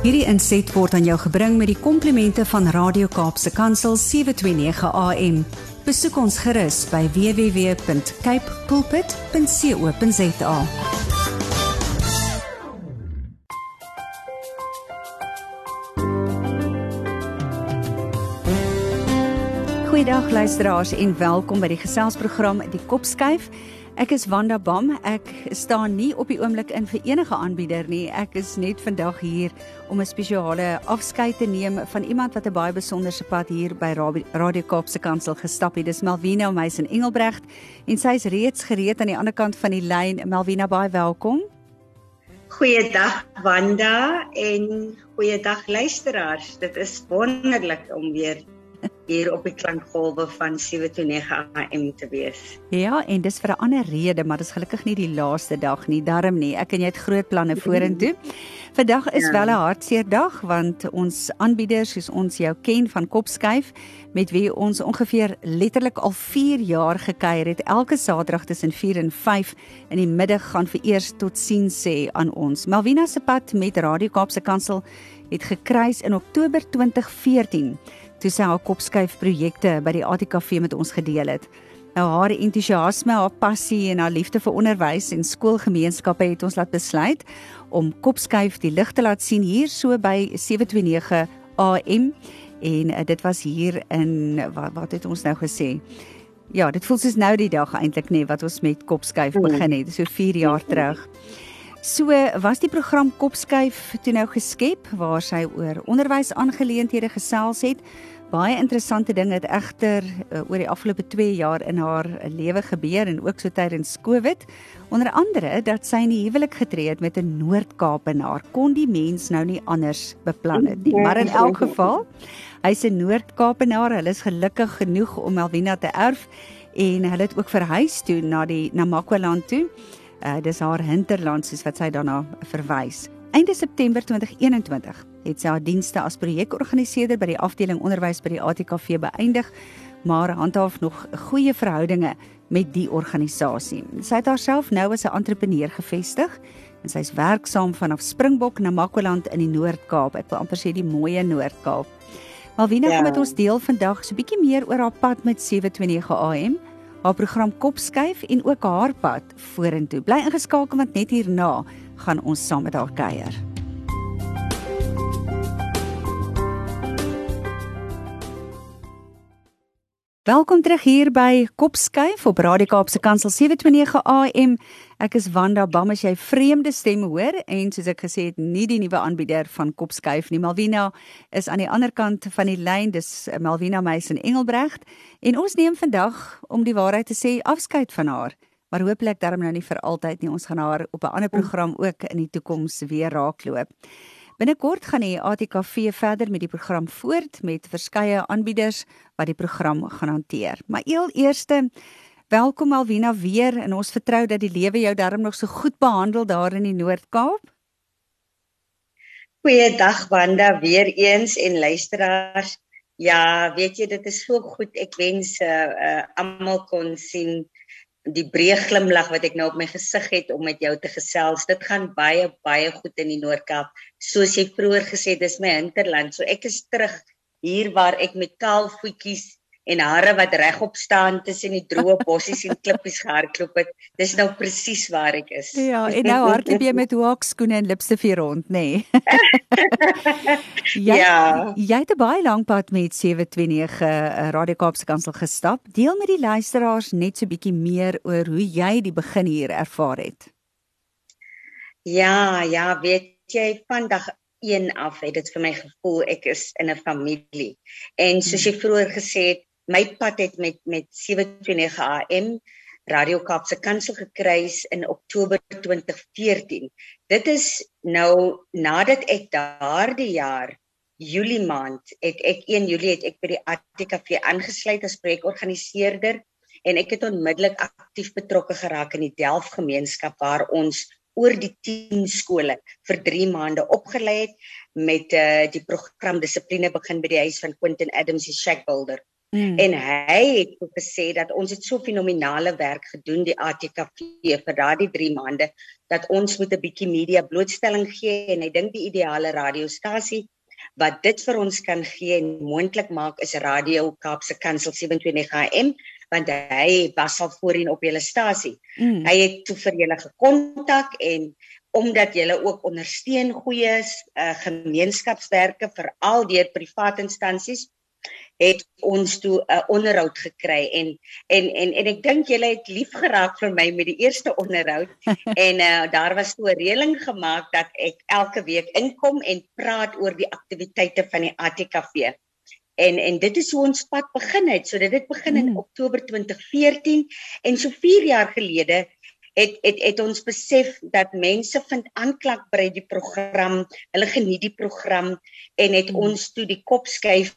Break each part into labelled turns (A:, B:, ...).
A: Hierdie inset word aan jou gebring met die komplimente van Radio Kaapse Kansel 729 AM. Besoek ons gerus by www.cape pulpit.co.za. Goeiedag luisteraars en welkom by die geselsprogram Die Kopskuif. Ek is Wanda Bam. Ek staan nie op die oomblik in vir enige aanbieder nie. Ek is net vandag hier om 'n spesiale afskeid te neem van iemand wat 'n baie besonderse pad hier by Radio Kaapse Kansel gestap het. Dis Melvina Meisen Engelbrecht en sy is reeds gereed aan die ander kant van die lyn. Melvina, baie welkom.
B: Goeiedag Wanda en goeiedag luisteraars. Dit is wonderlik om weer hier op die klankgolwe van 729 AM te wees.
A: Ja, en dis vir 'n ander rede, maar dis gelukkig nie die laaste dag nie, darm nie. Ek en jy het groot planne vorentoe. Vandag is ja. wel 'n hartseer dag want ons aanbieders soos ons jou ken van Kopskuif met wie ons ongeveer letterlik al 4 jaar gekuier het. Elke Saterdag tussen 4 en 5 in die middag gaan vir eers tot sien sê aan ons. Malvina se pad met Radio Kaapse Kansel het gekruis in Oktober 2014 toe sy haar kopskuif projekte by die ATKV met ons gedeel het. Nou haar entoesiasme, haar passie en haar liefde vir onderwys en skoolgemeenskappe het ons laat besluit om kopskuif die lig te laat sien hier so by 729 AM en uh, dit was hier in wat wat het ons nou gesê? Ja, dit voel soos nou die dag eintlik nê wat ons met kopskuif mm. begin het, so 4 jaar terug. So was die program Kopskuif toe nou geskep waar sy oor onderwysaangeleenthede gesels het. Baie interessante dinge het egter uh, oor die afgelope 2 jaar in haar lewe gebeur en ook so tydens Covid. Onder andere dat sy in die huwelik getree het met 'n Noord-Kaapenaar. Kon die mens nou nie anders beplan het nie. Maar in elk geval, hy's 'n Noord-Kaapenaar. Hulle is gelukkig genoeg om Melvina te erf en hulle het ook verhuis toe na die Namakwa-land toe. Uh, dis haar hinterland soos wat sy daarna verwys. Einde September 2021 het sy haar dienste as projekorganiseerder by die afdeling onderwys by die ATKV beëindig, maar handhaaf nog goeie verhoudinge met die organisasie. Sy het haarself nou as 'n entrepreneur gevestig en sy's werksaam vanaf Springbok na Makwaland in die Noord-Kaap. Ek wil amper sê die mooi Noord-Kaap. Malvina ja. gaan met ons deel vandag so 'n bietjie meer oor haar pad met 729 AM haar program Kopskuif en ook haar pad vorentoe. Bly ingeskakel want net hierna gaan ons saam met haar kuier. Welkom terug hier by Kopskuif op Radio Kaapse Kansel 729 AM. Ek is Wanda Bam as jy vreemde stemme hoor en soos ek gesê het, nie die nuwe aanbieder van Kopskuif nie. Malvina is aan die ander kant van die lyn. Dis Malvina Meisen Engelbrecht en ons neem vandag om die waarheid te sê afskeid van haar. Maar hooplik darm nou nie vir altyd nie. Ons gaan haar op 'n ander program ook in die toekoms weer raakloop. Binnekort gaan die ATKV verder met die program voort met verskeie aanbieders wat die program gaan hanteer. Maar eel eerste welkom Alwina weer en ons vertrou dat die lewe jou darm nog so goed behandel daar in die Noord-Kaap.
B: Goeiedag Wanda weer eens en luisteraars. Ja, weet jy dit is so goed. Ek wens uh, uh almal kon sien die breë glimlag wat ek nou op my gesig het om met jou te gesels. Dit gaan baie baie goed in die Noord-Kaap. Soos jy vroeër gesê dis my hinterland. So ek is terug hier waar ek met kaal voetjies en hare wat regop staan tussen die droë bossies en klippies gehardloop het. Dis nou presies waar ek is.
A: Ja, en nou hardloop jy met hoekskoene en lipstifie rond, nê? Nee. jy, ja. Jy het 'n baie lank pad met 729 uh, Radio Kaapse Kansel gestap. Deel met die luisteraars net so bietjie meer oor hoe jy die begin hier ervaar het.
B: Ja, ja, weet jy vandag een af het dit vir my gevoel ek is in 'n familie. En soos jy vroeër gesê het, my pad het met met 729 AM Radio Kaapse Kansel gekruis in Oktober 2014. Dit is nou nadat ek daardie jaar Julie maand het ek 1 Julie het ek by die ATKV aangesluit as projekorganiseerder en ek het onmiddellik aktief betrokke geraak in die Delf gemeenskap waar ons oor die 10 skole vir 3 maande opgelei het met uh, die program dissipline begin by die huis van Quentin Adams die Shack Builder Mm. En hy het gesê dat ons het so fenominale werk gedoen die ATKV vir daardie 3 maande dat ons moet 'n bietjie media blootstelling gee en hy dink die ideale radiostasie wat dit vir ons kan gee en moontlik maak is Radio Kaapse Kansel 729 AM want hy was al voorheen op julle stasie. Mm. Hy het toe vir julle gekontak en omdat julle ook ondersteun goeie uh, gemeenskapswerke vir al die private instansies het ons toe 'n uh, onderhoud gekry en en en en ek dink julle het lief geraak vir my met die eerste onderhoud en uh, daar was toe 'n reëling gemaak dat ek elke week inkom en praat oor die aktiwiteite van die ATKV. En en dit is hoe ons pad begin het. So dit het begin in mm. Oktober 2014 en so 4 jaar gelede het het het ons besef dat mense vind aanklank by die program, hulle geniet die program en het mm. ons toe die kop skuif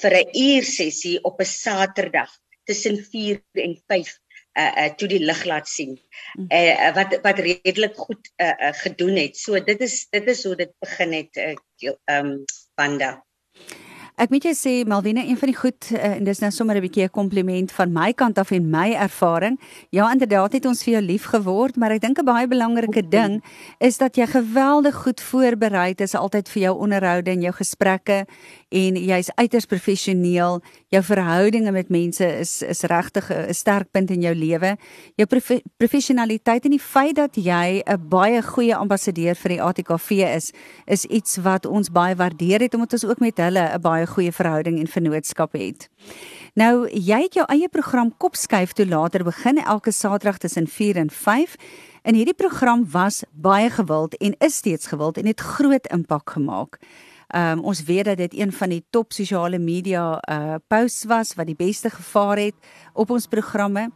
B: vir 'n uur sessie op 'n Saterdag tussen 4 en 5 uh uh toe die lig laat sien. Uh wat wat redelik goed uh, uh gedoen het. So dit is dit is hoe dit begin het uh um Wanda.
A: Ek moet jou sê Malwena, een van die goed uh, en dis nou sommer 'n bietjie 'n kompliment van my kant af en my ervaring. Ja, inderdaad het ons vir jou lief geword, maar ek dink 'n baie belangrike ding is dat jy geweldig goed voorberei is altyd vir jou onderhoude en jou gesprekke en jy's uiters professioneel. Jou verhoudinge met mense is is regtig 'n sterk punt in jou lewe. Jou profe professionaliteit en die feit dat jy 'n baie goeie ambassadeur vir die ATKV is, is iets wat ons baie waardeer het omdat ons ook met hulle 'n baie goeie verhouding en vennootskap het. Nou, jy het jou eie program Kopskuif toe later begin elke Saterdag tussen 4 en 5. En hierdie program was baie gewild en is steeds gewild en het groot impak gemaak. Ehm um, ons weet dat dit een van die top sosiale media uh posts was wat die beste gevaar het op ons programme.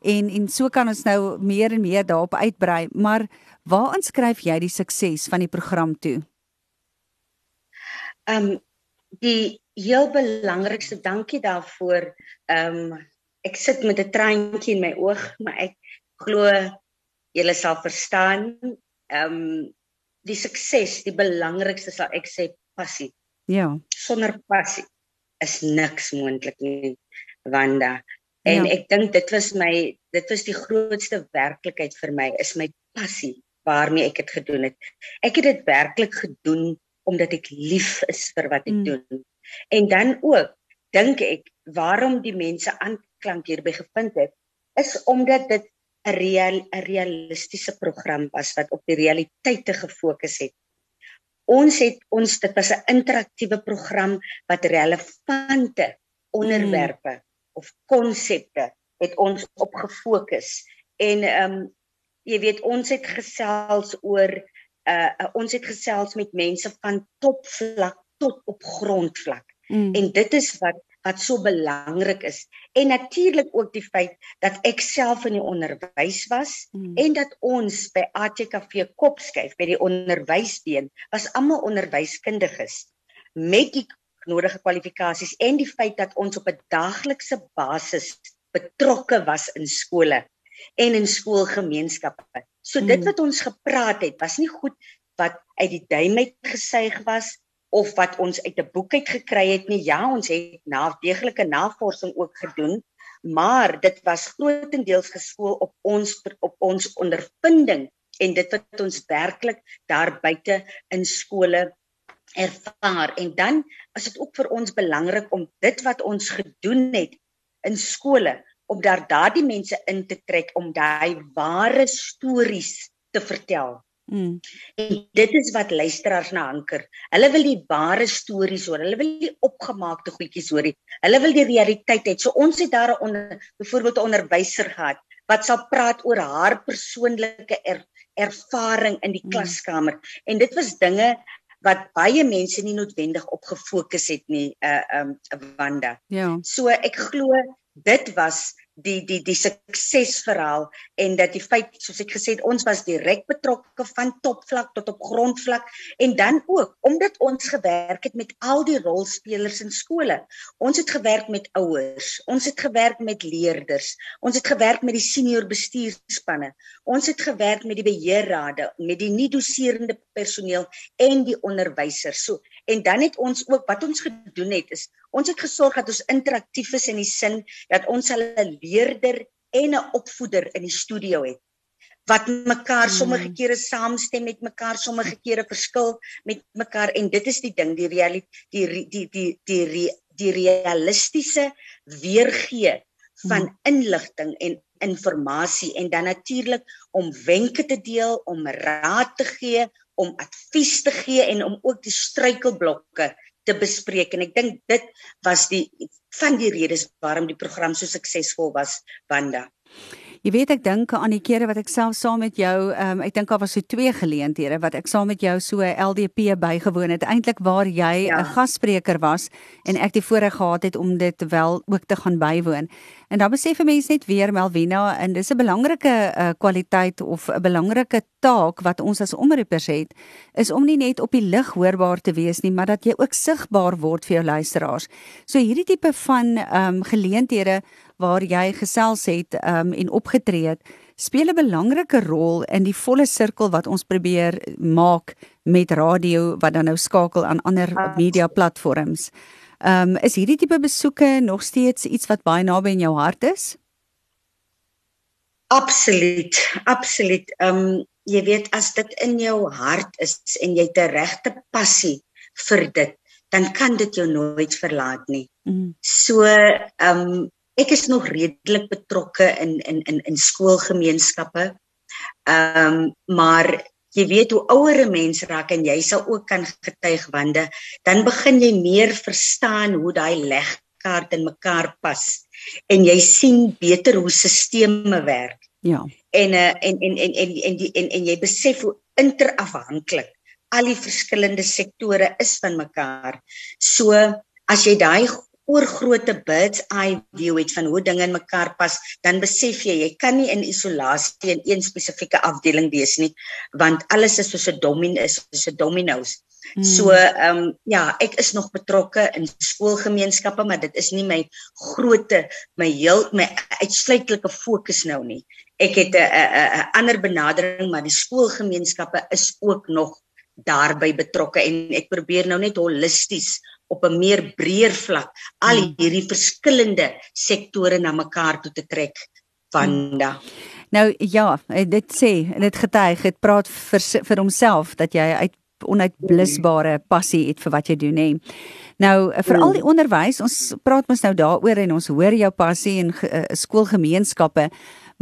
A: En en so kan ons nou meer en meer daarop uitbrei, maar waar inskryf jy die sukses van die program toe?
B: Ehm um, die heel belangrikste dankie daarvoor. Ehm um, ek sit met 'n traantjie in my oog, maar ek glo julle sal verstaan. Ehm um, die sukses, die belangrikste sal ek sê passie.
A: Ja.
B: Sonder passie is niks moontlik nie, Wanda. En ja. ek dink dit was my dit was die grootste werklikheid vir my is my passie waarmee ek dit gedoen het. Ek het dit werklik gedoen omdat ek lief is vir wat ek mm. doen. En dan ook dink ek waarom die mense aanklank hierby gevind het is omdat dit 'n real 'n realistiese program was wat op die realiteite gefokus het ons het ons dit was 'n interaktiewe program wat relevante onderwerpe mm. of konsepte het ons op gefokus en ehm um, jy weet ons het gesels oor uh, uh ons het gesels met mense van topvlak tot op grondvlak mm. en dit is wat wat so belangrik is en natuurlik ook die feit dat ek self in die onderwys was hmm. en dat ons by ATKV Kopskyf by die onderwysbeen was almal onderwyskundiges met die nodige kwalifikasies en die feit dat ons op 'n daaglikse basis betrokke was in skole en in skoolgemeenskappe. So dit hmm. wat ons gepraat het was nie goed wat uit die duim uit gesuig was of wat ons uit 'n boek uit gekry het nie. Ja, ons het na deeglike navorsing ook gedoen, maar dit was grootendeels geskool op ons op ons ondervinding en dit wat ons werklik daar buite in skole ervaar. En dan is dit ook vir ons belangrik om dit wat ons gedoen het in skole om daar daardie mense in te trek om daai ware stories te vertel Mm. En dit is wat luisteraars na hanker. Hulle wil die ware stories hoor. Hulle wil die opgemaakte goedjies hoor. Hulle wil die realiteit hê. So ons het daar 'n onder byvoorbeeld 'n onderwyser gehad wat sal praat oor haar persoonlike er, ervaring in die mm. klaskamer. En dit was dinge wat baie mense nie noodwendig op gefokus het nie, uh um Wanda.
A: Ja.
B: So ek glo dit was die die die suksesverhaal en dat die feit soos ek gesê het ons was direk betrokke van topvlak tot op grondvlak en dan ook omdat ons gewerk het met al die rolspelers in skole. Ons het gewerk met ouers, ons het gewerk met leerders, ons het gewerk met die senior bestuurspanne. Ons het gewerk met die beheerrade, met die nie doserende personeel en die onderwysers. So en dan het ons ook wat ons gedoen het is Ons het gesorg dat ons interaktief is in die sin dat ons 'n leerder en 'n opvoeder in die studio het wat mekaar hmm. sommige kere saamstem met mekaar, sommige kere verskil met mekaar en dit is die ding, die realiteit die die die die die, die realistiese weergee van hmm. inligting en inligting en dan natuurlik om wenke te deel, om raad te gee, om advies te gee en om ook die struikelblokke te bespreek en ek dink dit was die van die redes waarom die program so suksesvol was Wanda.
A: Jy weet ek dink aan die kere wat ek self saam met jou, um, ek dink daar was so twee geleenthede wat ek saam met jou so 'n LDP bygewoon het, eintlik waar jy 'n ja. gasspreker was en ek die voorreg gehad het om dit wel ook te gaan bywoon. En dan besef 'n mens net weer Melvina en dis 'n belangrike uh, kwaliteit of 'n belangrike taak wat ons as omroepers het, is om nie net op die lig hoorbaar te wees nie, maar dat jy ook sigbaar word vir jou luisteraars. So hierdie tipe van ehm um, geleenthede waar jy gesels het um, en opgetree het, speel 'n belangrike rol in die volle sirkel wat ons probeer maak met radio wat dan nou skakel aan ander media platforms. Ehm um, is hierdie tipe besoeke nog steeds iets wat baie naby in jou hart is?
B: Absoluut, absoluut. Ehm um, jy weet as dit in jou hart is en jy het 'n regte passie vir dit, dan kan dit jou nooit verlaat nie. Mm. So ehm um, ek is nog redelik betrokke in in in in skoolgemeenskappe. Ehm um, maar jy weet hoe ouer 'n mens raak en jy sal ook kan getuig wande, dan begin jy meer verstaan hoe daai legkaart in mekaar pas en jy sien beter hoe stelsels werk.
A: Ja.
B: En uh, en en en en en die en, en jy besef hoe interafhanklik al die verskillende sektore is van mekaar. So as jy daai oor grootte bird's eye view het van hoe dinge in mekaar pas, dan besef jy jy kan nie in isolasie in een spesifieke afdeling wees nie, want alles is soos 'n domino is, soos 'n domino's. Hmm. So ehm um, ja, ek is nog betrokke in skoolgemeenskappe, maar dit is nie my grootte, my heel my uitsluitlike fokus nou nie. Ek het 'n 'n 'n ander benadering, maar die skoolgemeenskappe is ook nog daarbey betrokke en ek probeer nou net holisties op 'n meer breër vlak al hmm. hierdie verskillende sektore na mekaar toe te trek vanda.
A: Nou ja, dit sê, dit getuig, dit praat vir vir homself dat jy uit onuitblusbare passie het vir wat jy doen hè. Nou vir al die onderwys, ons praat mos nou daaroor en ons hoor jou passie in uh, skoolgemeenskappe.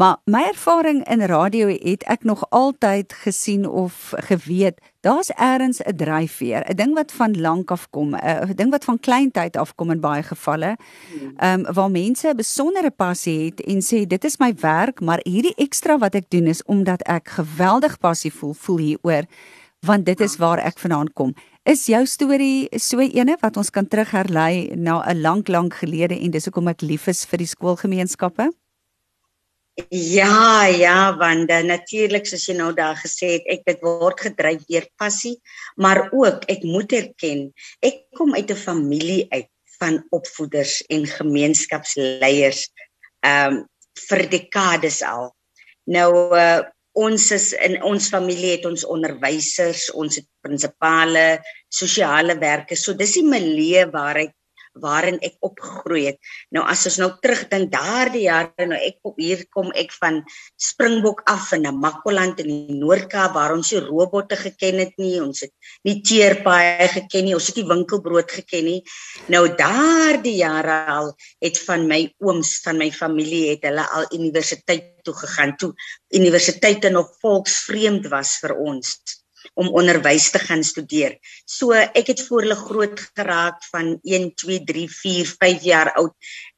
A: Maar my ervaring in radio het ek nog altyd gesien of geweet, daar's eers 'n dryfveer, 'n ding wat van lank af kom, 'n ding wat van kleintyd af kom in baie gevalle. Ehm um, waar mense 'n besondere passie het en sê dit is my werk, maar hierdie ekstra wat ek doen is omdat ek geweldig passie voel voel hieroor, want dit is waar ek vanaand kom. Is jou storie so ene wat ons kan terugherlei na 'n lank lank gelede en dis hoekom ek lief is vir die skoolgemeenskappe?
B: Ja, ja, want natuurlik soos jy nou daar gesê het, ek dit word gedryf deur passie, maar ook ek moet erken, ek kom uit 'n familie uit van opvoeders en gemeenskapsleiers ehm um, vir dekades al. Nou uh, ons is in ons familie het ons onderwysers, ons het prinsipale, sosiale werkers. So dis die milieu waar ek waarin ek opgegroei het. Nou as ons nou terugdink daardie jare nou ek op hier kom ek van Springbok af in Namakoland in die Noord-Kaap waar ons se robotte geken het nie, ons het nie teerpaaie geken nie, ons het nie winkelbrood geken nie. Nou daardie jare al het van my ooms van my familie het hulle al universiteit toe gegaan toe universiteite nog volksvreemd was vir ons om onderwys te gaan studeer. So ek het voor hulle groot geraak van 1 2 3 4 5 jaar oud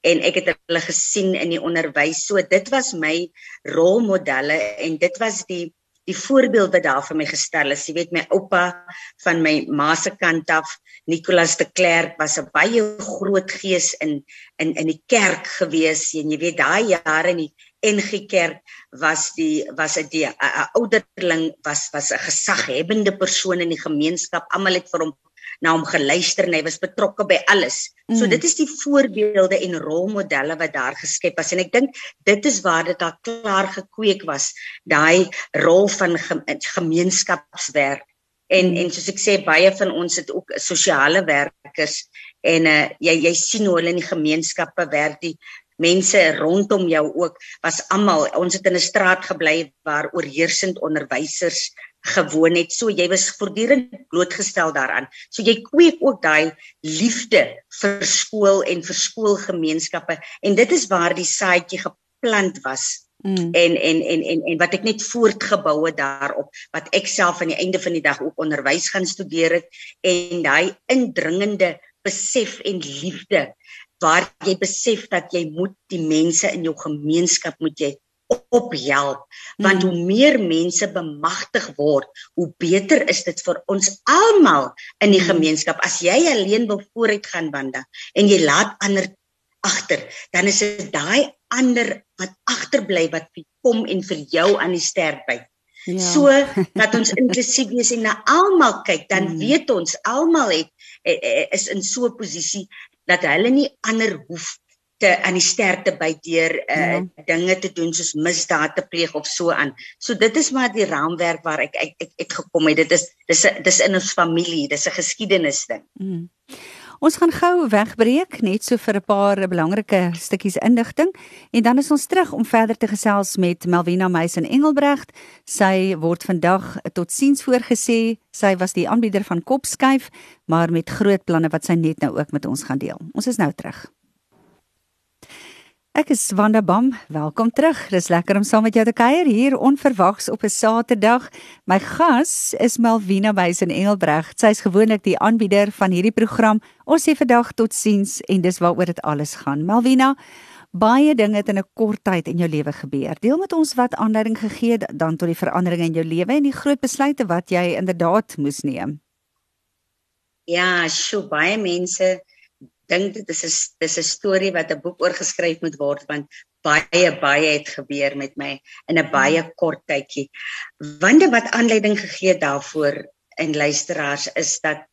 B: en ek het hulle gesien in die onderwys. So dit was my rolmodelle en dit was die die voorbeeld wat daar vir my gestel is. Jy weet my oupa van my ma se kant af, Nicolas de Klerk was 'n baie groot gees in in in die kerk gewees en jy weet daai jare in die NG Kerk was die was 'n die 'n ouderling was was 'n gesaghebende persoon in die gemeenskap. Almal het vir hom na hom geluister en hy was betrokke by alles. Mm. So dit is die voorbeelde en rolmodelle wat daar geskep was en ek dink dit is waar dit al klaar gekweek was, daai rol van gemeenskapswerk En mm. en soos ek sê baie van ons het ook sosiale werkers en uh, jy jy sien hoe hulle in die gemeenskappe werk die mense rondom jou ook was almal ons het in 'n straat gebly waar oorheersend onderwysers gewoon het. So jy was voortdurend blootgestel daaraan. So jy kweek ook daai liefde vir skool en vir skoolgemeenskappe en dit is waar die saadjie geplant was. Mm. En, en en en en wat ek net voortgebou het daarop wat ek self aan die einde van die dag ook onderwys gaan studeer het en daai indringende besef en liefde waar jy besef dat jy moet die mense in jou gemeenskap moet jy ophelp want mm. hoe meer mense bemagtig word hoe beter is dit vir ons almal in die mm. gemeenskap as jy alleen wil vooruit gaan wanda en jy laat ander agter dan is dit daai ander wat agterbly wat kom en vir jou aan die sterk byt Ja. So dat ons inklusief wees en na almal kyk, dan mm. weet ons almal het eh, eh, is in so 'n posisie dat hulle nie ander hoef te aan die sterkte by deur uh, ja. dinge te doen soos misdaad te pleeg of so aan. So dit is maar die raamwerk waar ek ek ek, ek gekom het. Dit is dis dis in ons familie, dis 'n geskiedenis ding. Mm.
A: Ons gaan gou wegbreek net so vir 'n paar belangrike stukkies inligting en dan is ons terug om verder te gesels met Melvina Meisen Engelbregt. Sy word vandag tot siens voorgesê. Sy was die aanbieder van Kopskuif, maar met groot planne wat sy net nou ook met ons gaan deel. Ons is nou terug. Ek is Wanda Bam. Welkom terug. Dis lekker om saam met jou te kuier hier onverwags op 'n Saterdag. My gas is Malvina Buys in Engelbreg. Sy's gewoonlik die aanbieder van hierdie program. Ons sê vandag totsiens en dis waaroor dit alles gaan. Malvina, baie dinge het in 'n kort tyd in jou lewe gebeur. Deel met ons wat aanleiding gegee het dan tot die veranderinge in jou lewe en die groot besluite wat jy inderdaad moes neem.
B: Ja, so baie mense dink dit is 'n dis 'n storie wat 'n boek oorgeskryf moet word want baie baie het gebeur met my in 'n baie hmm. kort tydjie. Wande wat aanleiding gegee daarvoor en luisteraars is dat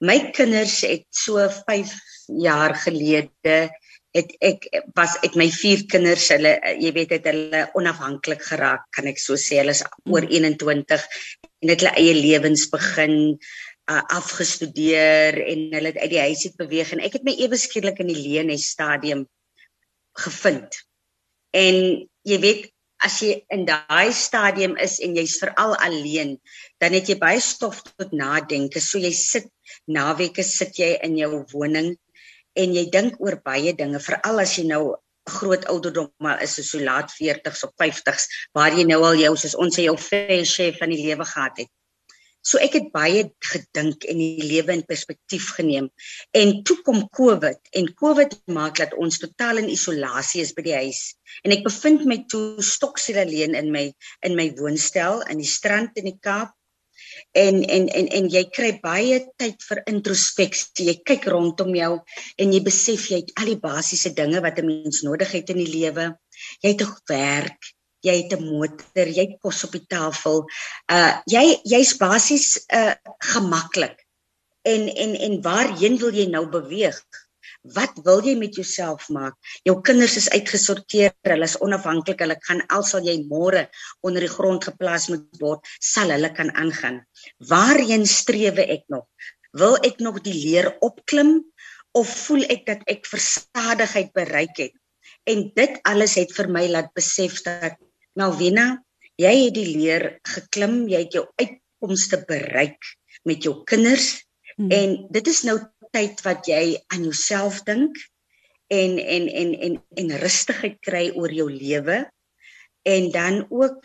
B: my kinders het so 5 jaar gelede het ek was ek my vier kinders hulle jy weet het hulle onafhanklik geraak kan ek so sê hulle is oor 21 hmm. en het hulle eie lewens begin uh, afgestudeer en hulle het uit die huis uit beweeg en ek het my ewe skielik in die leenes stadium gevind. En jy weet as jy in daai stadium is en jy's veral alleen, dan het jy baie stof tot nadenke. So jy sit naweke sit jy in jou woning en jy dink oor baie dinge, veral as jy nou groot ouderdom maar is so laat 40s of 50s waar jy nou al jou soos ons sê jou fair share van die lewe gehad het. So ek het baie gedink en die lewe in perspektief geneem. En toe kom COVID en COVID maak dat ons totaal in isolasie is by die huis. En ek bevind my toe stoksiel alleen in my in my woonstel in die strand in die Kaap. En en en en jy kry baie tyd vir introspeksie. Jy kyk rondom jou en jy besef jy het al die basiese dinge wat 'n mens nodig het in die lewe. Jy het 'n werk, jy het 'n motor, jy het kos op die tafel. Uh jy jy's basies uh gemaklik. En en en waarheen wil jy nou beweeg? Wat wil jy met jouself maak? Jou kinders is uitgesorteer, hulle is onafhanklik, hulle kan alsal jy môre onder die grond geplaas moet word, sal hulle kan aangaan. Waarheen strewe ek nog? Wil ek nog die leer opklim of voel ek dat ek versadigheid bereik het? En dit alles het vir my laat besef dat Malvina, jy het die leer geklim, jy het jou uitkomste bereik met jou kinders hmm. en dit is nou tyd wat jy aan jouself dink en en en en en rustigheid kry oor jou lewe en dan ook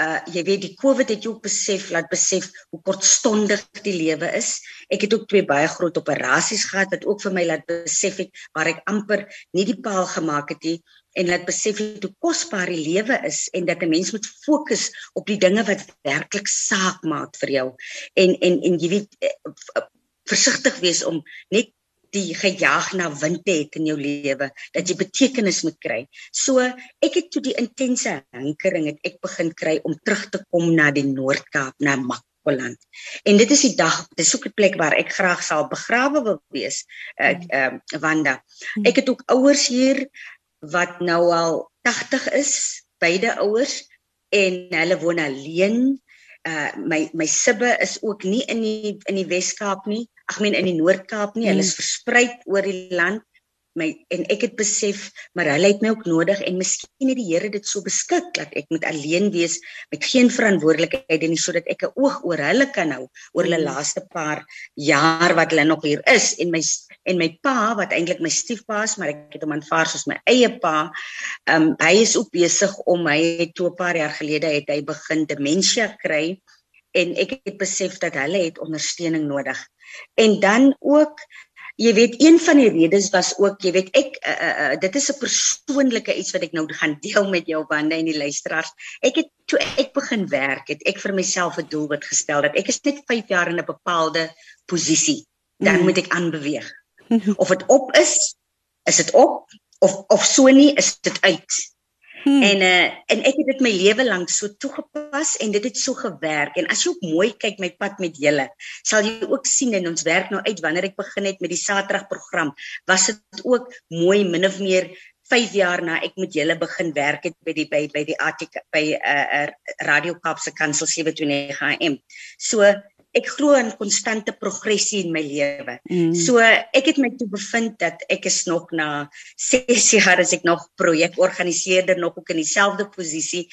B: uh jy weet die covid het jou besef laat besef hoe kortstondig die lewe is. Ek het ook twee baie groot operasies gehad wat ook vir my laat besef het waar ek amper nie die paal gemaak het nie en laat besef hoe kosbaar die lewe is en dat 'n mens moet fokus op die dinge wat werklik saak maak vir jou. En en en jy weet eh, versigtig wees om net die gejaag na wind te het in jou lewe dat jy betekenis moet kry. So ek het toe die intense hinkering het ek begin kry om terug te kom na die Noord-Kaap na Makwaland. En dit is die dag, dis ook 'n plek waar ek graag sal begrawe wil wees. Ek ehm uh, Wanda. Ek het ook ouers hier wat nou al 80 is, beide ouers en hulle woon alleen Uh my my sibbe is ook nie in die in die Wes-Kaap nie. Ag meen in die Noord-Kaap nie. Hulle is hmm. versprei oor die land my en ek het besef maar hulle het my ook nodig en miskien het die Here dit so beskik dat ek moet alleen wees met geen verantwoordelikheid en sodat ek 'n oog oor hulle kan hou oor hulle mm. laaste paar jaar wat hulle nog hier is en my en my pa wat eintlik my stiefpa is maar ek het hom aanvaar soos my eie pa um, hy is ook besig om hy het toe 'n paar jaar gelede het hy begin demensie kry en ek het besef dat hulle het ondersteuning nodig en dan ook jy weet een van die redes was ook jy weet ek uh, uh, dit is 'n persoonlike iets wat ek nou gaan deel met jou bande en die luisteraars. Ek het toe ek begin werk het ek vir myself 'n doel wat gestel dat ek is net 5 jaar in 'n bepaalde posisie dan mm. moet ek aanbeweeg. Of dit op is is dit op. Of of so nie is dit uit Hmm. En uh en ek het dit my lewe lank so toegepas en dit het so gewerk en as jy ook mooi kyk my pad met julle sal jy ook sien en ons werk nou uit wanneer ek begin het met die Saterdag program was dit ook mooi min of meer 5 jaar na ek met julle begin werk het by die by by die ATK by uh, uh Radio Kaapse Kansel 729 AM. So ek glo in konstante progressie in my lewe. Mm. So ek het my toe bevind dat ek is nog na 6 jaar as ek nog projekorganiseerder nog ook in dieselfde posisie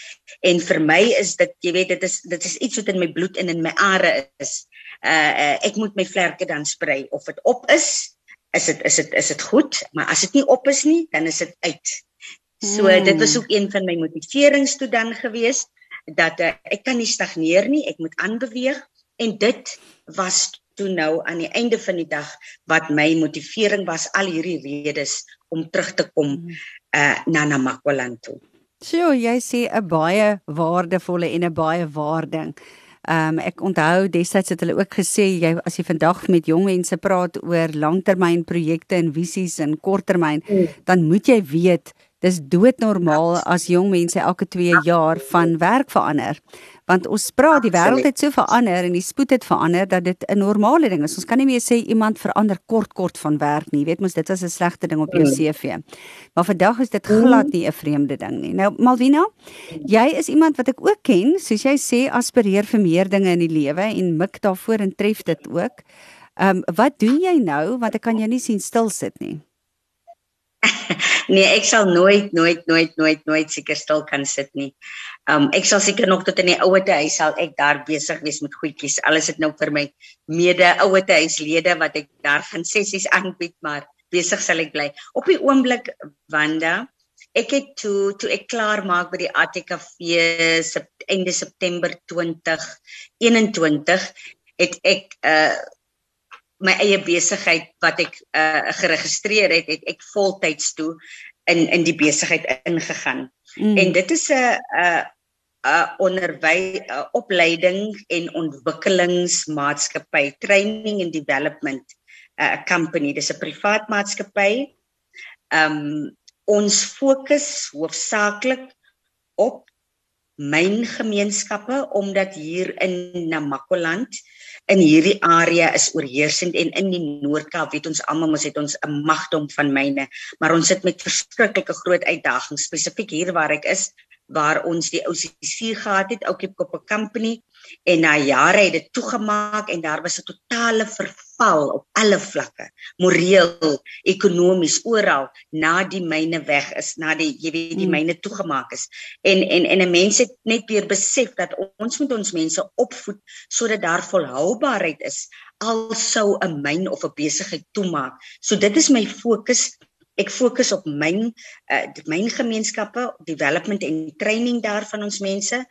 B: en vir my is dit jy weet dit is dit is iets wat in my bloed en in my are is. Uh, uh ek moet my vlerke dan sprei of dit op is is dit is dit is dit goed maar as dit nie op is nie dan is dit uit. So mm. dit was ook een van my motiverings toe dan gewees dat uh, ek kan nie stagneer nie, ek moet aanbeweeg en dit was toe nou aan die einde van die dag wat my motivering was al hierdie redes om terug te kom uh na Namakwaland toe.
A: So jy sê 'n baie waardevolle en 'n baie waarding. Ehm um, ek onthou destyds het hulle ook gesê jy as jy vandag met jong mense praat oor langtermynprojekte en visies en korttermyn, mm. dan moet jy weet dis doodnormaal as jong mense elke 2 jaar van werk verander want ons praat die wêreld het so verander en die spoed het verander dat dit 'n normale ding is. Ons kan nie meer sê iemand verander kort kort van werk nie. Jy weet mos dit was 'n slegte ding op jou mm. CV. Maar vandag is dit glad nie 'n vreemde ding nie. Nou Malvina, jy is iemand wat ek ook ken, soos jy sê aspireer vir meer dinge in die lewe en mik daarvoor en tref dit ook. Ehm um, wat doen jy nou want ek kan jou nie sien stil sit nie.
B: nee, ek sal nooit nooit nooit nooit nooit seker stil kan sit nie. Um ek sal seker nog tot in die ouete huis sal ek daar besig wees met goedjies. Alles het nou vir my mede ouete huislede wat ek daar gaan sessies aanbied, maar besig sal ek bly. Op die oomblik Wanda, ek het toe toe ek klaar maak by die ATKV se einde September 2021 het ek uh my eie besigheid wat ek uh geregistreer het, het ek voltyds toe in in die besigheid ingegaan. Mm. En dit is 'n 'n 'n onderwy 'n opleiding en ontwikkelingsmaatskappy, training and development uh, company. Dis 'n privaat maatskappy. Um ons fokus hoofsaaklik op myn gemeenskappe omdat hier in Namakoland in hierdie area is oorheersend en in die Noord-Kaap weet ons almal mos het ons 'n magdom van myne maar ons sit met verskriklike groot uitdagings spesifiek hier waar ek is waar ons die OCC gehad het, Oukie Koppe Company en na jare het dit toegemaak en daar was 'n totale verval op alle vlakke, moreel, ekonomies, oral na die myne weg is, na die jy weet die hmm. myne toegemaak is. En en en 'n mens het net weer besef dat ons moet ons mense opvoed sodat daar volhoubaarheid is al sou 'n myn of 'n besigheid toemaak. So dit is my fokus ek fokus op myn uh, myn gemeenskappe, development en training daarvan ons mense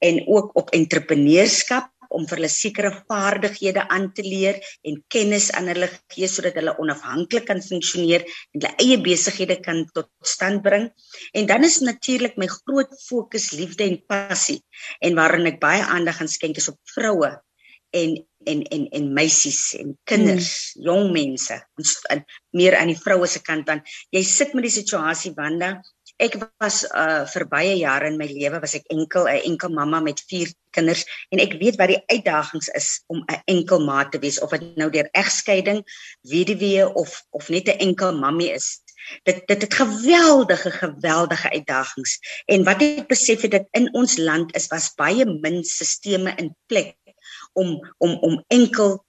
B: en ook op entrepreneurskap om vir hulle sekere vaardighede aan te leer en kennis aan hulle gee sodat hulle onafhanklik kan funksioneer en hulle eie besighede kan tot stand bring. En dan is natuurlik my groot fokus liefde en passie en waarin ek baie aandag gaan skenk is op vroue en en en en meisies en kinders, hmm. jong mense, ons meer aan die vroue se kant dan. Jy sit met die situasie Wanda. Ek was uh vir baie jare in my lewe was ek enkel 'n enkel mamma met 4 kinders en ek weet wat die uitdagings is om 'n enkel ma te wees of dit nou deur egskeiding, weduwee of of net 'n enkel mammie is. dit dit het geweldige geweldige uitdagings en wat ek besef het dat in ons land is was baie min sisteme in plek om om om enkel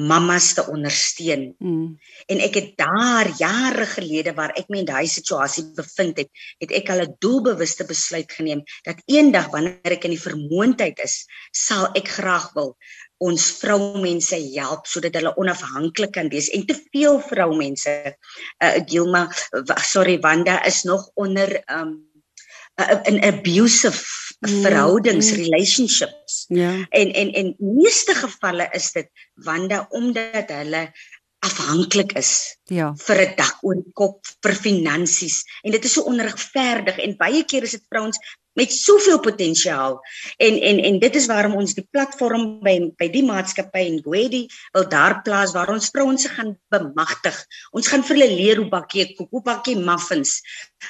B: mammas te ondersteun. Mm. En ek het daar jare gelede waar ek my in daai situasie bevind het, het ek al 'n doelbewuste besluit geneem dat eendag wanneer ek in die vermoëndheid is, sal ek graag wil ons vroumense help sodat hulle onafhanklik kan wees en te veel vroumense uh Gilma sorry Wanda is nog onder um in abusive mm, verhoudings mm. relationships. Ja. En en en meeste gevalle is dit wande omdat hulle afhanklik is ja vir 'n dak oor die kop vir finansies en dit is so onregverdig en baie keer is dit vrouens met soveel potensiaal. En en en dit is waarom ons die platform by by die maatskappy en Gwedi wil daar plaas waar ons vrouens se gaan bemagtig. Ons gaan vir hulle leer hoe bak jy koek, hoe bak jy muffins,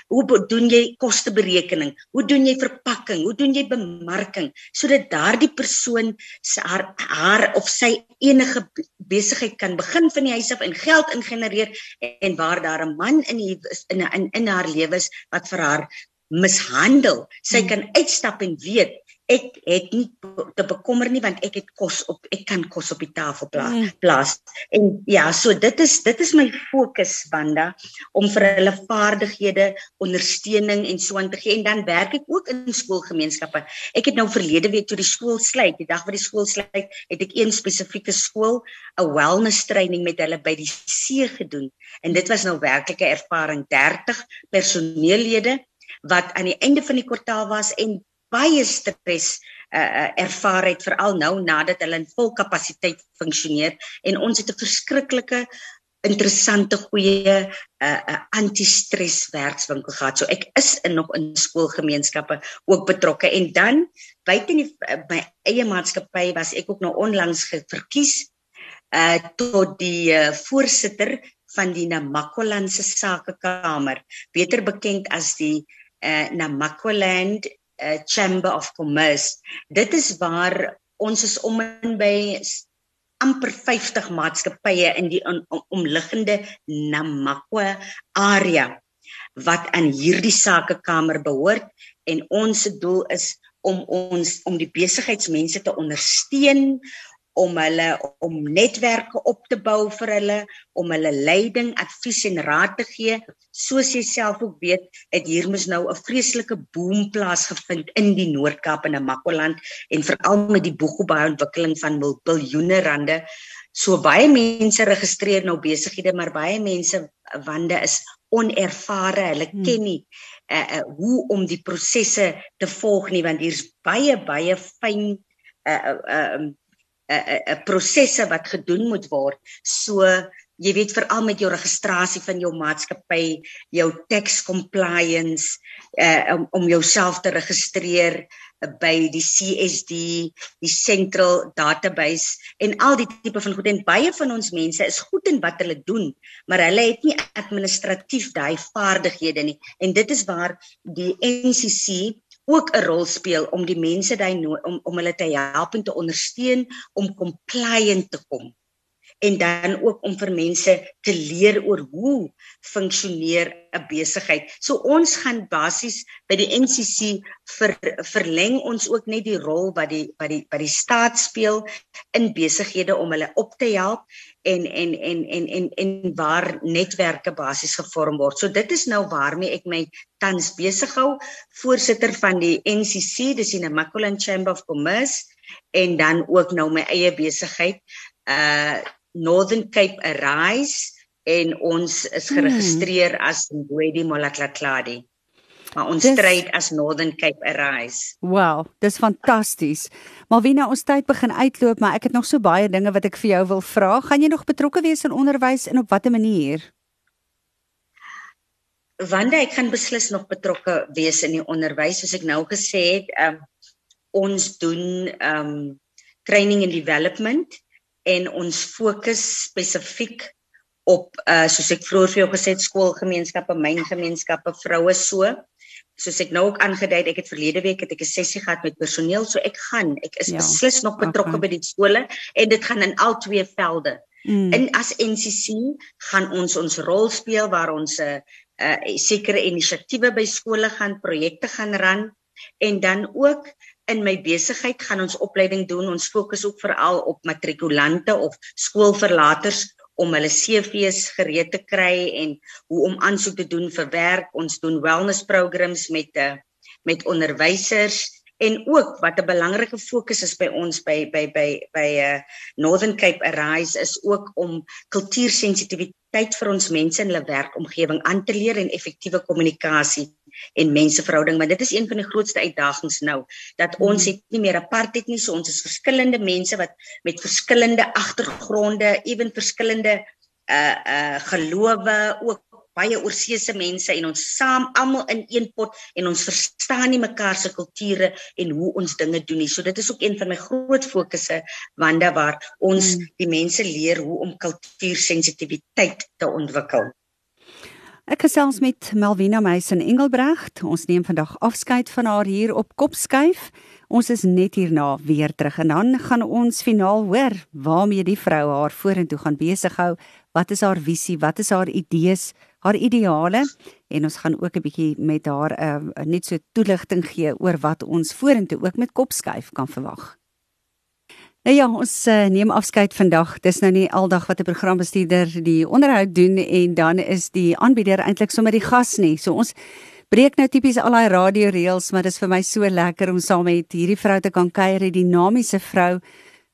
B: hoe doen jy kosteberekening, hoe doen jy verpakking, hoe doen jy bemarking? Sodat daardie persoon haar, haar of sy enige besigheid kan begin van die huis af en geld ingenereer en waar daar 'n man in die, in in haar lewe is wat vir haar mishandel. Sy hmm. kan uitstap en weet ek het nie te bekommer nie want ek het kos op ek kan kos op die tafel plaas. Mm. plaas. En ja, so dit is dit is my fokus Wanda om vir hulle vaardighede, ondersteuning en so aan te gee en dan werk ek ook in skoolgemeenskappe. Ek het nou verlede week toe die skool sluit, die dag wat die skool sluit, het ek een spesifieke skool 'n wellness training met hulle by die see gedoen. En dit was nou werklike ervaring 30 personeellede wat aan die einde van die kwartaal was en baie stres uh, ervaar het veral nou nadat hulle in vol kapasiteit funksioneer en ons het 'n verskriklike interessante goeie 'n uh, uh, anti-stres werkswinkel gehad. So ek is in nog in skoolgemeenskappe ook betrokke. En dan buite in my eie maatskappy was ek ook nou onlangs verkies uh tot die uh, voorsitter van die Namakolandse Sakekamer, beter bekend as die uh, na Makwaland uh, Chamber of Commerce. Dit is waar ons is om in by amper 50 maatskappye in die om, omliggende Namakwa area wat aan hierdie sakekamer behoort en ons doel is om ons om die besigheidsmense te ondersteun om hulle om netwerke op te bou vir hulle, om hulle leiding, advies en raad te gee. Soos jy self ook weet, het hier mos nou 'n vreeslike boom plaasgevind in die Noord-Kaap en in Makwaland en veral met die boegobaar ontwikkeling van biljoene rande. So baie mense registreer nou besighede, maar baie mense wande is onervare. Hulle hmm. ken nie uh, uh, hoe om die prosesse te volg nie want hier's baie baie fyn uh uh um 'n prosesse wat gedoen moet word. So jy weet veral met jou registrasie van jou maatskappy, jou tax compliance, uh, om om jouself te registreer by die CSD, die Central Database en al die tipe van goed en baie van ons mense is goed in wat hulle doen, maar hulle het nie administratief daai vaardighede nie. En dit is waar die NCC ook 'n rol speel om die mense daai om om hulle te help en te ondersteun om compliant te kom en dan ook om vir mense te leer oor hoe funksioneer 'n besigheid. So ons gaan basies by die NCC ver, verleng ons ook net die rol wat die wat die wat die staat speel in besighede om hulle op te help en en en en en en waar netwerke basies gevorm word. So dit is nou waarmee ek my tans besig hou, voorsitter van die NCC, dis die Namakoland Chamber of Commerce en dan ook nou my eie besigheid uh Northern Cape Arise en ons is hmm. geregistreer hmm. as Ngwedi Molaklakladi. Maar ons dis, stryd as Northern Cape Arise.
A: Wow, dis fantasties. Maar wie nou ons tyd begin uitloop, maar ek het nog so baie dinge wat ek vir jou wil vra. Gaan jy nog betrokke wees in onderwys en op watter manier?
B: Wanda, ek gaan beslis nog betrokke wees in die onderwys, soos ek nou gesê het. Um, ons doen um training and development en ons fokus spesifiek op uh soos ek vroeër vir jou gesê het skoolgemeenskappe, myngemeenskappe, vroue so. Soos ek nou ook aangedui het, ek het verlede week het ek 'n sessie gehad met personeel, so ek gaan, ek is ja, beslis nog betrokke okay. by die skole en dit gaan in al twee velde. Mm. In as NCC gaan ons ons rol speel waar ons 'n uh, uh sekere inisiatiewe by skole gaan projekte gaan ran en dan ook in my besigheid gaan ons opleiding doen. Ons fokus ook veral op matrikulante of skoolverlaters om hulle CV's gereed te kry en hoe om aansoek te doen vir werk. Ons doen wellness programs met 'n uh, met onderwysers en ook wat 'n belangrike fokus is by ons by by by by uh Northern Cape Arise is ook om kultuursensitiwiteit vir ons mense in hulle werkomgewing aan te leer en effektiewe kommunikasie en menseverhouding want dit is een van die grootste uitdagings nou dat ons het nie meer apartheid nie so ons is verskillende mense wat met verskillende agtergronde ewen verskillende uh uh gelowe ook baie oorseese mense en ons saam almal in een pot en ons verstaan nie mekaar se kulture en hoe ons dinge doen nie. So dit is ook een van my groot fokusse wanda waar ons mm. die mense leer hoe om kultuursensitiwiteit te ontwikkel.
A: Ek gesels met Melvina Meisen Engelbregt. Ons neem vandag afskeid van haar hier op Kopskuif. Ons is net hierna weer terug en dan gaan ons finaal hoor waarmee die vrou haar vorentoe gaan besig hou. Wat is haar visie? Wat is haar idees? haar ideale en ons gaan ook 'n bietjie met haar 'n uh, net so toeligting gee oor wat ons vorentoe ook met kopskuif kan verwag. Nou ja, ons uh, neem afskeid vandag. Dis nou nie aldag wat 'n programbestuurder die onderhoud doen en dan is die aanbieder eintlik sommer die gas nie. So ons breek nou tipies al daai radio reels, maar dis vir my so lekker om saam met hierdie vrou te kan kuier, die dinamiese vrou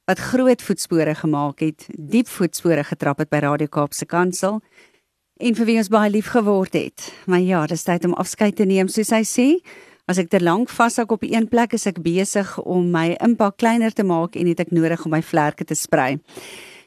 A: wat groot voetspore gemaak het, diep voetspore getrap het by Radio Kaapse Kansel en vir wie ons baie lief geword het. Maar ja, dis tyd om afskeid te neem, soos hy sê. As ek te lank vashou op een plek, is ek besig om my impak kleiner te maak en het ek nodig om my vlerke te sprei.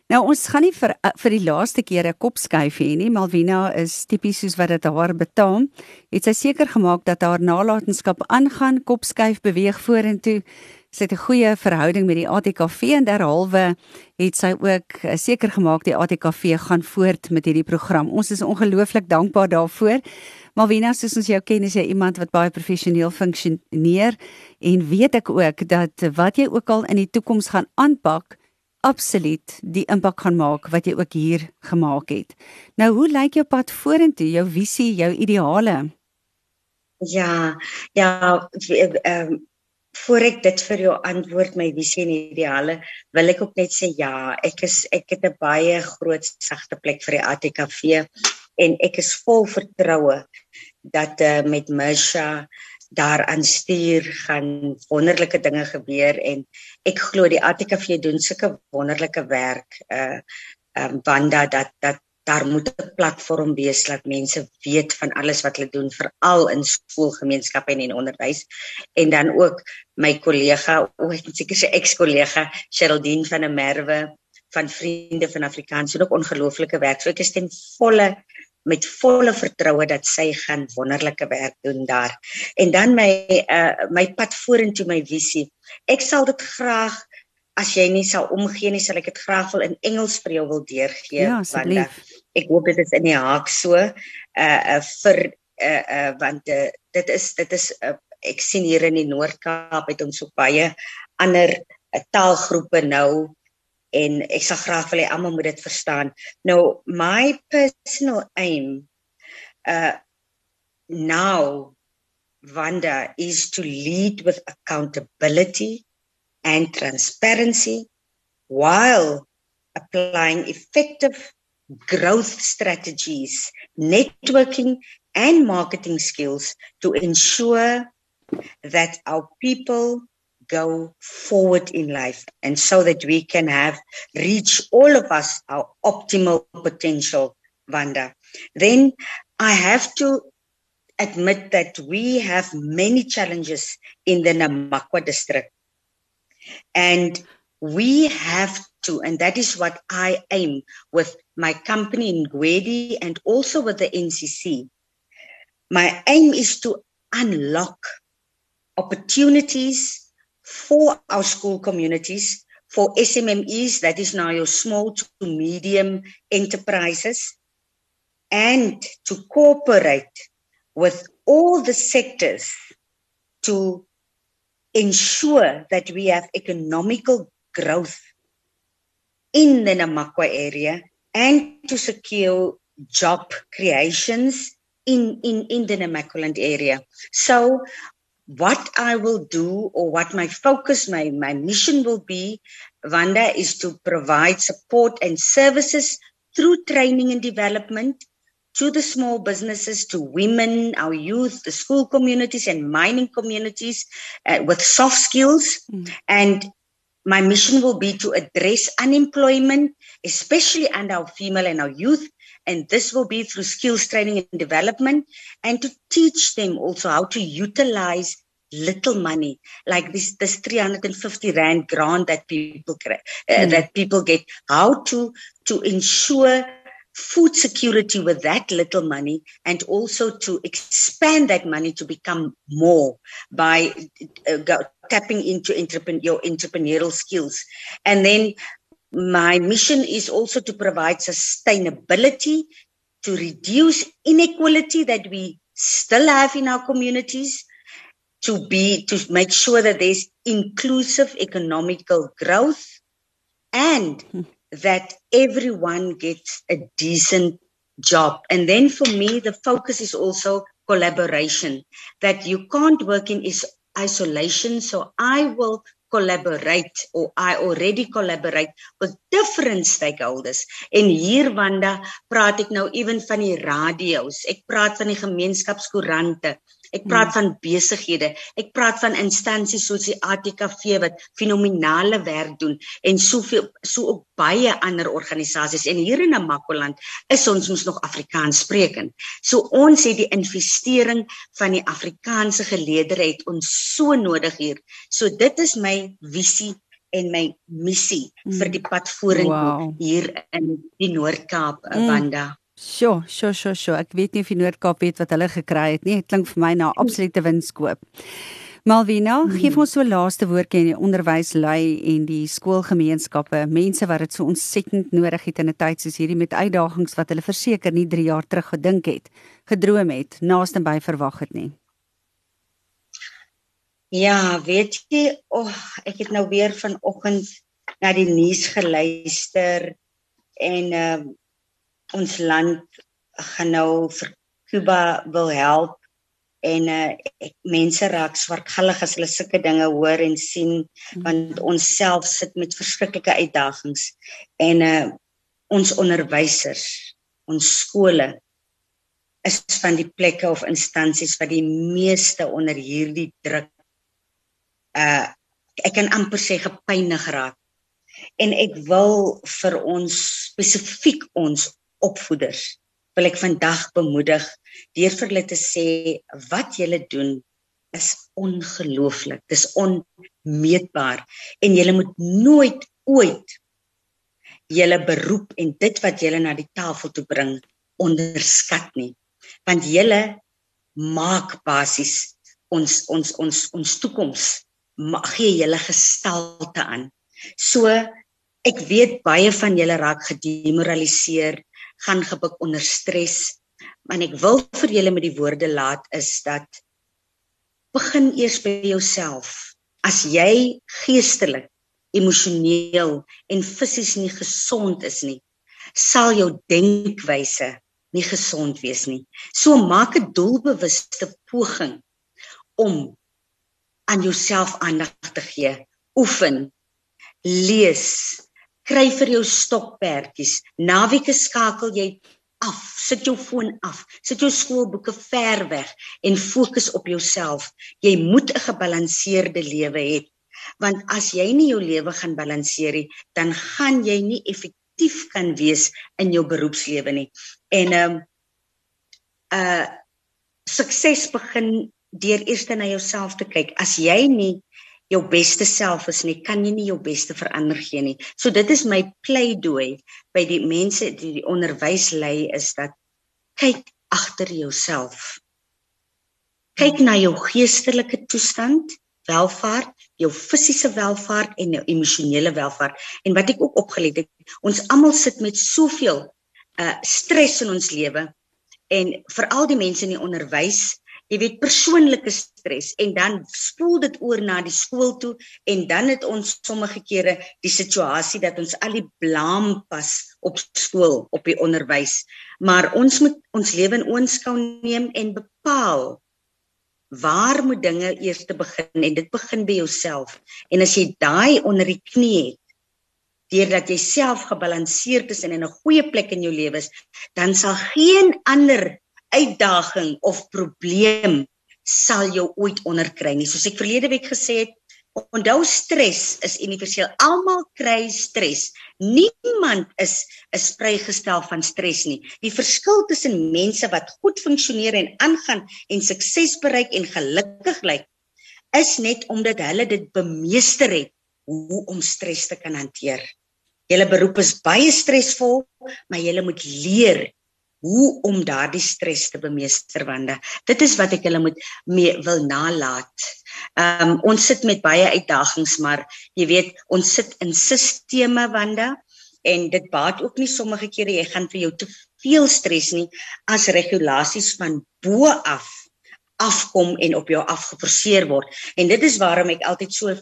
A: Nou ons gaan nie vir eh, vir die laaste keer 'n kop skuif hê nie. Malvina is tipies soos wat dit haar betaam. Het sy seker gemaak dat haar nalatenskap aangaan, kop skuif beweeg vorentoe sy het 'n goeie verhouding met die ATKV en derhalwe het sy ook eh, seker gemaak die ATKV gaan voort met hierdie program. Ons is ongelooflik dankbaar daarvoor. Malvina, soos ons jou ken, is jy iemand wat baie professioneel funksioneer en weet ek ook dat wat jy ook al in die toekoms gaan aanpak, absoluut die impak gaan maak wat jy ook hier gemaak het. Nou, hoe lyk jou pad vorentoe, jou visie, jou ideale?
B: Ja, ja, ehm um, voor ek dit vir jou antwoord my visie en ideale, wil ek ook net sê ja, ek is ek het 'n baie groot sagte plek vir die ATKV en ek is vol vertroue dat uh, met Misha daar aan stuur gaan wonderlike dinge gebeur en ek glo die ATKV doen sulke wonderlike werk uh um Wanda dat dat daar moet 'n platform wees dat mense weet van alles wat hulle doen veral in skoolgemeenskappe en in onderwys. En dan ook my kollega o ek seker sy ex-kollega Sheldine van der Merwe van vriende van Afrikaans doen ook ongelooflike werk. So ek is ten volle met volle vertroue dat sy gaan wonderlike werk doen daar. En dan my uh, my pad vorentoe my visie. Ek sal dit graag as jy nie sal omgee nie, sal ek dit graag wil in Engels vir jou wil deurgee
A: ja, want uh,
B: ek hoop dit is in die haak so uh uh vir uh uh want uh, dit is dit is uh, ek sien hier in die Noord-Kaap het ons so baie ander uh, taalgroepe nou en ek sal graag wil hê almal moet dit verstaan. Nou my personal aim uh now Wanda is to lead with accountability and transparency while applying effective growth strategies, networking, and marketing skills to ensure that our people go forward in life and so that we can have reach all of us our optimal potential vanda then i have to admit that we have many challenges in the namakwa district and we have to, and that is what I aim with my company in Gwedi and also with the NCC. My aim is to unlock opportunities for our school communities, for SMMEs, that is now your small to medium enterprises, and to cooperate with all the sectors to ensure that we have economical growth in the Namakwa area and to secure job creations in in in the Namaqualand area. So what I will do or what my focus, my, my mission will be, Wanda, is to provide support and services through training and development to the small businesses, to women, our youth, the school communities and mining communities uh, with soft skills. Mm. And my mission will be to address unemployment, especially under our female and our youth, and this will be through skills training and development and to teach them also how to utilize little money like this this 350 rand grant that people uh, mm. that people get how to to ensure food security with that little money and also to expand that money to become more by uh, go, tapping into your entrepreneurial skills and then my mission is also to provide sustainability to reduce inequality that we still have in our communities to be to make sure that there's inclusive economical growth and hmm. That everyone gets a decent job and then for me the focus is also collaboration that you can't work in is isolation so i will collaborate or I already collaborate with different stakeholders. En hier Wanda praat ek nou ewen van die radio's. Ek praat van die gemeenskapskoerante. Ek praat hmm. van besighede. Ek praat van instansies soos die ATKV wat fenominale werk doen en soveel so ook baie ander organisasies. En hier in Namakoland is ons mos nog Afrikaans sprekend. So ons het die investering van die Afrikaanse geleedere het ons so nodig hier. So dit is my visie en my missie mm. vir die pad vorentoe wow. hier in die Noord-Kaap, mm. Wanda.
A: Sjoe, sjoe, sjoe, sjoe. Ek weet nie of die Noord-Kaap weet wat hulle gekry het nie. Dit klink vir my na absolute winskoop. Malvina, hmm. gee ons so laaste woordjie in die onderwyslei en die skoolgemeenskappe, mense wat dit so ontsettend nodig het in 'n tyd soos hierdie met uitdagings wat hulle verseker nie 3 jaar terug gedink het, gedroom het, naaste by verwag het nie.
B: Ja, weet jy, oh, ek het nou weer vanoggend na die nuus geluister en ehm uh, ons land gaan nou vir Kuba wil help en uh, ek, mense raak swartgallig as hulle sulke dinge hoor en sien mm. want ons self sit met verskriklike uitdagings en uh, ons onderwysers ons skole is van die plekke of instansies wat die meeste onder hierdie druk uh ek kan amper sê gepynig raak en ek wil vir ons spesifiek ons opvoeders wil ek vandag bemoedig deur vir hulle te sê wat julle doen is ongelooflik. Dis onmeetbaar en julle moet nooit ooit julle beroep en dit wat julle na die tafel toe bring onderskat nie. Want julle maak basies ons ons ons ons toekoms gee julle gestalte aan. So ek weet baie van julle raak gedemoraliseer gaan gebuk onder stres. Maar ek wil vir julle met die woorde laat is dat begin eers by jouself. As jy geestelik, emosioneel en fisies nie gesond is nie, sal jou denkwyse nie gesond wees nie. So maak 'n doelbewuste poging om aan jouself aandag te gee. Oefen, lees, kry vir jou stokperdjies. Naweke skakel jy af. Sit jou foon af. Sit jou skoolboeke ver weg en fokus op jouself. Jy moet 'n gebalanseerde lewe hê. Want as jy nie jou lewe gaan balanseer nie, dan gaan jy nie effektief kan wees in jou beroepslewe nie. En ehm um, uh sukses begin deur eers na jouself te kyk. As jy nie jou beste self is nie, kan jy nie jou beste verander gee nie. So dit is my pleidooi by die mense die die onderwys lei is dat kyk agter jouself. Kyk na jou geestelike toestand, welvaart, jou fisiese welvaart en jou emosionele welvaart. En wat ek ook opgelet het, ons almal sit met soveel uh stres in ons lewe en veral die mense in die onderwys jy weet persoonlike stres en dan spoel dit oor na die skool toe en dan het ons sommige kere die situasie dat ons al die blame pas op skool op die onderwys maar ons moet ons lewe in oënskou neem en bepaal waar moet dinge eers te begin en dit begin by jouself. En as jy daai onder die knie het deurdat jy self gebalanseerd is en in 'n goeie plek in jou lewe is dan sal geen ander uitdaging of probleem sal jou ooit onderkry nie. Soos ek verlede week gesê het, onthou stres is universeel. Almal kry stres. Niemand is is vrygestel van stres nie. Die verskil tussen mense wat goed funksioneer en aangaan en sukses bereik en gelukkig lyk is net omdat hulle dit bemeester het hoe om stres te kan hanteer. Julle beroep is baie stresvol, maar julle moet leer hoe om daardie stres te bemeester wande. Dit is wat ek hulle moet mee wil nalat. Ehm um, ons sit met baie uitdagings, maar jy weet, ons sit in sisteme wande en dit baat ook nie sommige kere jy gaan vir jou te veel stres nie as regulasies van bo af afkom en op jou afgeforceer word. En dit is waarom ek altyd so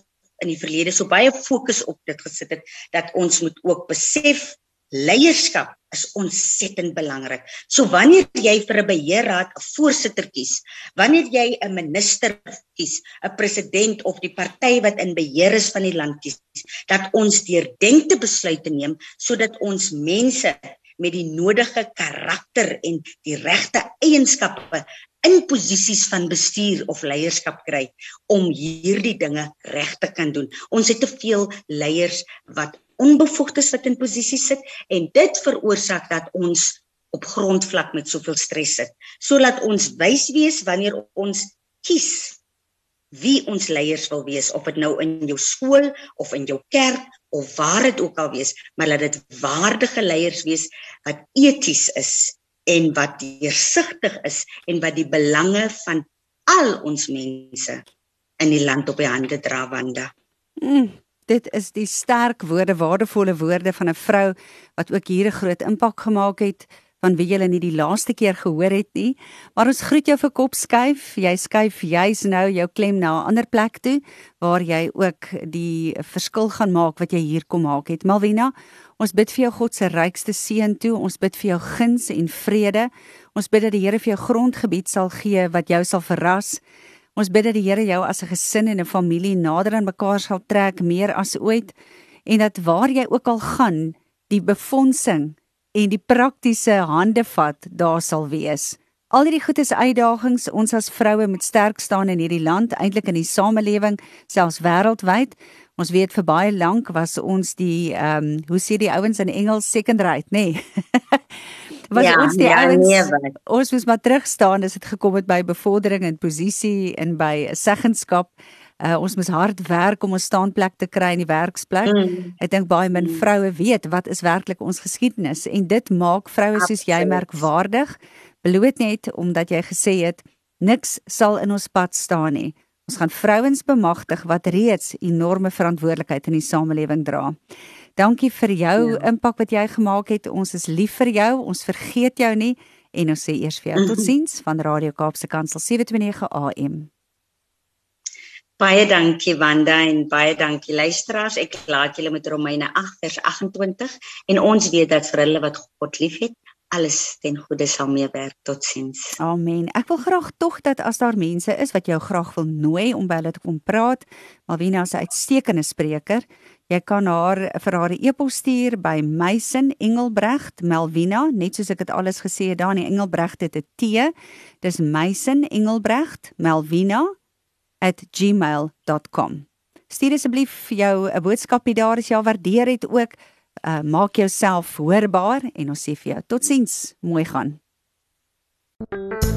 B: in die verlede so baie fokus op dit gesit het dat ons moet ook besef leierskap is ontsettend belangrik. So wanneer jy vir 'n beheerraad 'n voorsitter kies, wanneer jy 'n minister kies, 'n president of die party wat in beheer is van die land kies, dat ons deurdenkte besluite neem sodat ons mense met die nodige karakter en die regte eienskappe in posisies van bestuur of leierskap kry om hierdie dinge reg te kan doen. Ons het te veel leiers wat onbevoegdes wat in posisie sit en dit veroorsaak dat ons op grondvlak met soveel stres sit. Sodat ons wys wees wanneer ons kies wie ons leiers wil wees of dit nou in jou skool of in jou kerk of waar dit ook al wees, maar laat dit waardige leiers wees wat eties is en wat deursigtig is en wat die belange van al ons mense in die land op die hande dra wanda.
A: Mm, dit is die sterk woorde, waardevolle woorde van 'n vrou wat ook hier 'n groot impak gemaak het van wie jy nie die laaste keer gehoor het nie. Maar ons groet jou vir kop skuif. Jy skuif jy's nou jou klem na 'n ander plek toe waar jy ook die verskil gaan maak wat jy hier kom maak het. Malvina, ons bid vir jou God se rykste seën toe. Ons bid vir jou guns en vrede. Ons bid dat die Here vir jou grondgebied sal gee wat jou sal verras. Ons bid dat die Here jou as 'n gesin en 'n familie nader aan mekaar sal trek meer as ooit en dat waar jy ook al gaan, die befondsing en die praktiese hande vat daar sal wees. Al hierdie goed is uitdagings. Ons as vroue moet sterk staan in hierdie land, eintlik in die samelewing, selfs wêreldwyd. Ons weet vir baie lank was ons die ehm um, hoe sê die ouens in Engels second rate, nê? Nee. was ja, ons die ja, ouens nee, ons moes maar terug staan as dit gekom het by bevordering en posisie en by 'n seggenskap. Uh, ons moet hard werk om ons staanplek te kry in die werksplek. Mm. Ek dink baie min mm. vroue weet wat is werklik ons geskiedenis en dit maak vroue soos jy merkwaardig. Bloot net omdat jy gesê het niks sal in ons pad staan nie. Ons gaan vrouens bemagtig wat reeds enorme verantwoordelikheid in die samelewing dra. Dankie vir jou ja. impak wat jy gemaak het. Ons is lief vir jou. Ons vergeet jou nie en ons sê eers vir jou mhm. totsiens van Radio Kaapse Kansel 729 AM.
B: Baie dankie Wanda en baie dankie luisteraars. Ek laat julle met Romeine 8 vers 28 en ons weet dat vir hulle wat God liefhet, alles ten goeie sal meewerk totsiens.
A: Amen. Ek wil graag tog dat as daar mense is wat jou graag wil nooi om by hulle te kom praat, Malvina is 'n uitstekende spreker. Jy kan haar vir haar e-pos stuur by Meisen Engelbrecht Melvina, net soos ek dit alles gesê het daar in Engelbrecht het 'n T. Dis Meisen Engelbrecht Melvina @gmail.com. Stuur asseblief jou 'n boodskapie daar as jy waardeer het ook. Uh, maak jouself hoorbaar en ons sê vir jou totsiens. Mooi gaan. Thank you.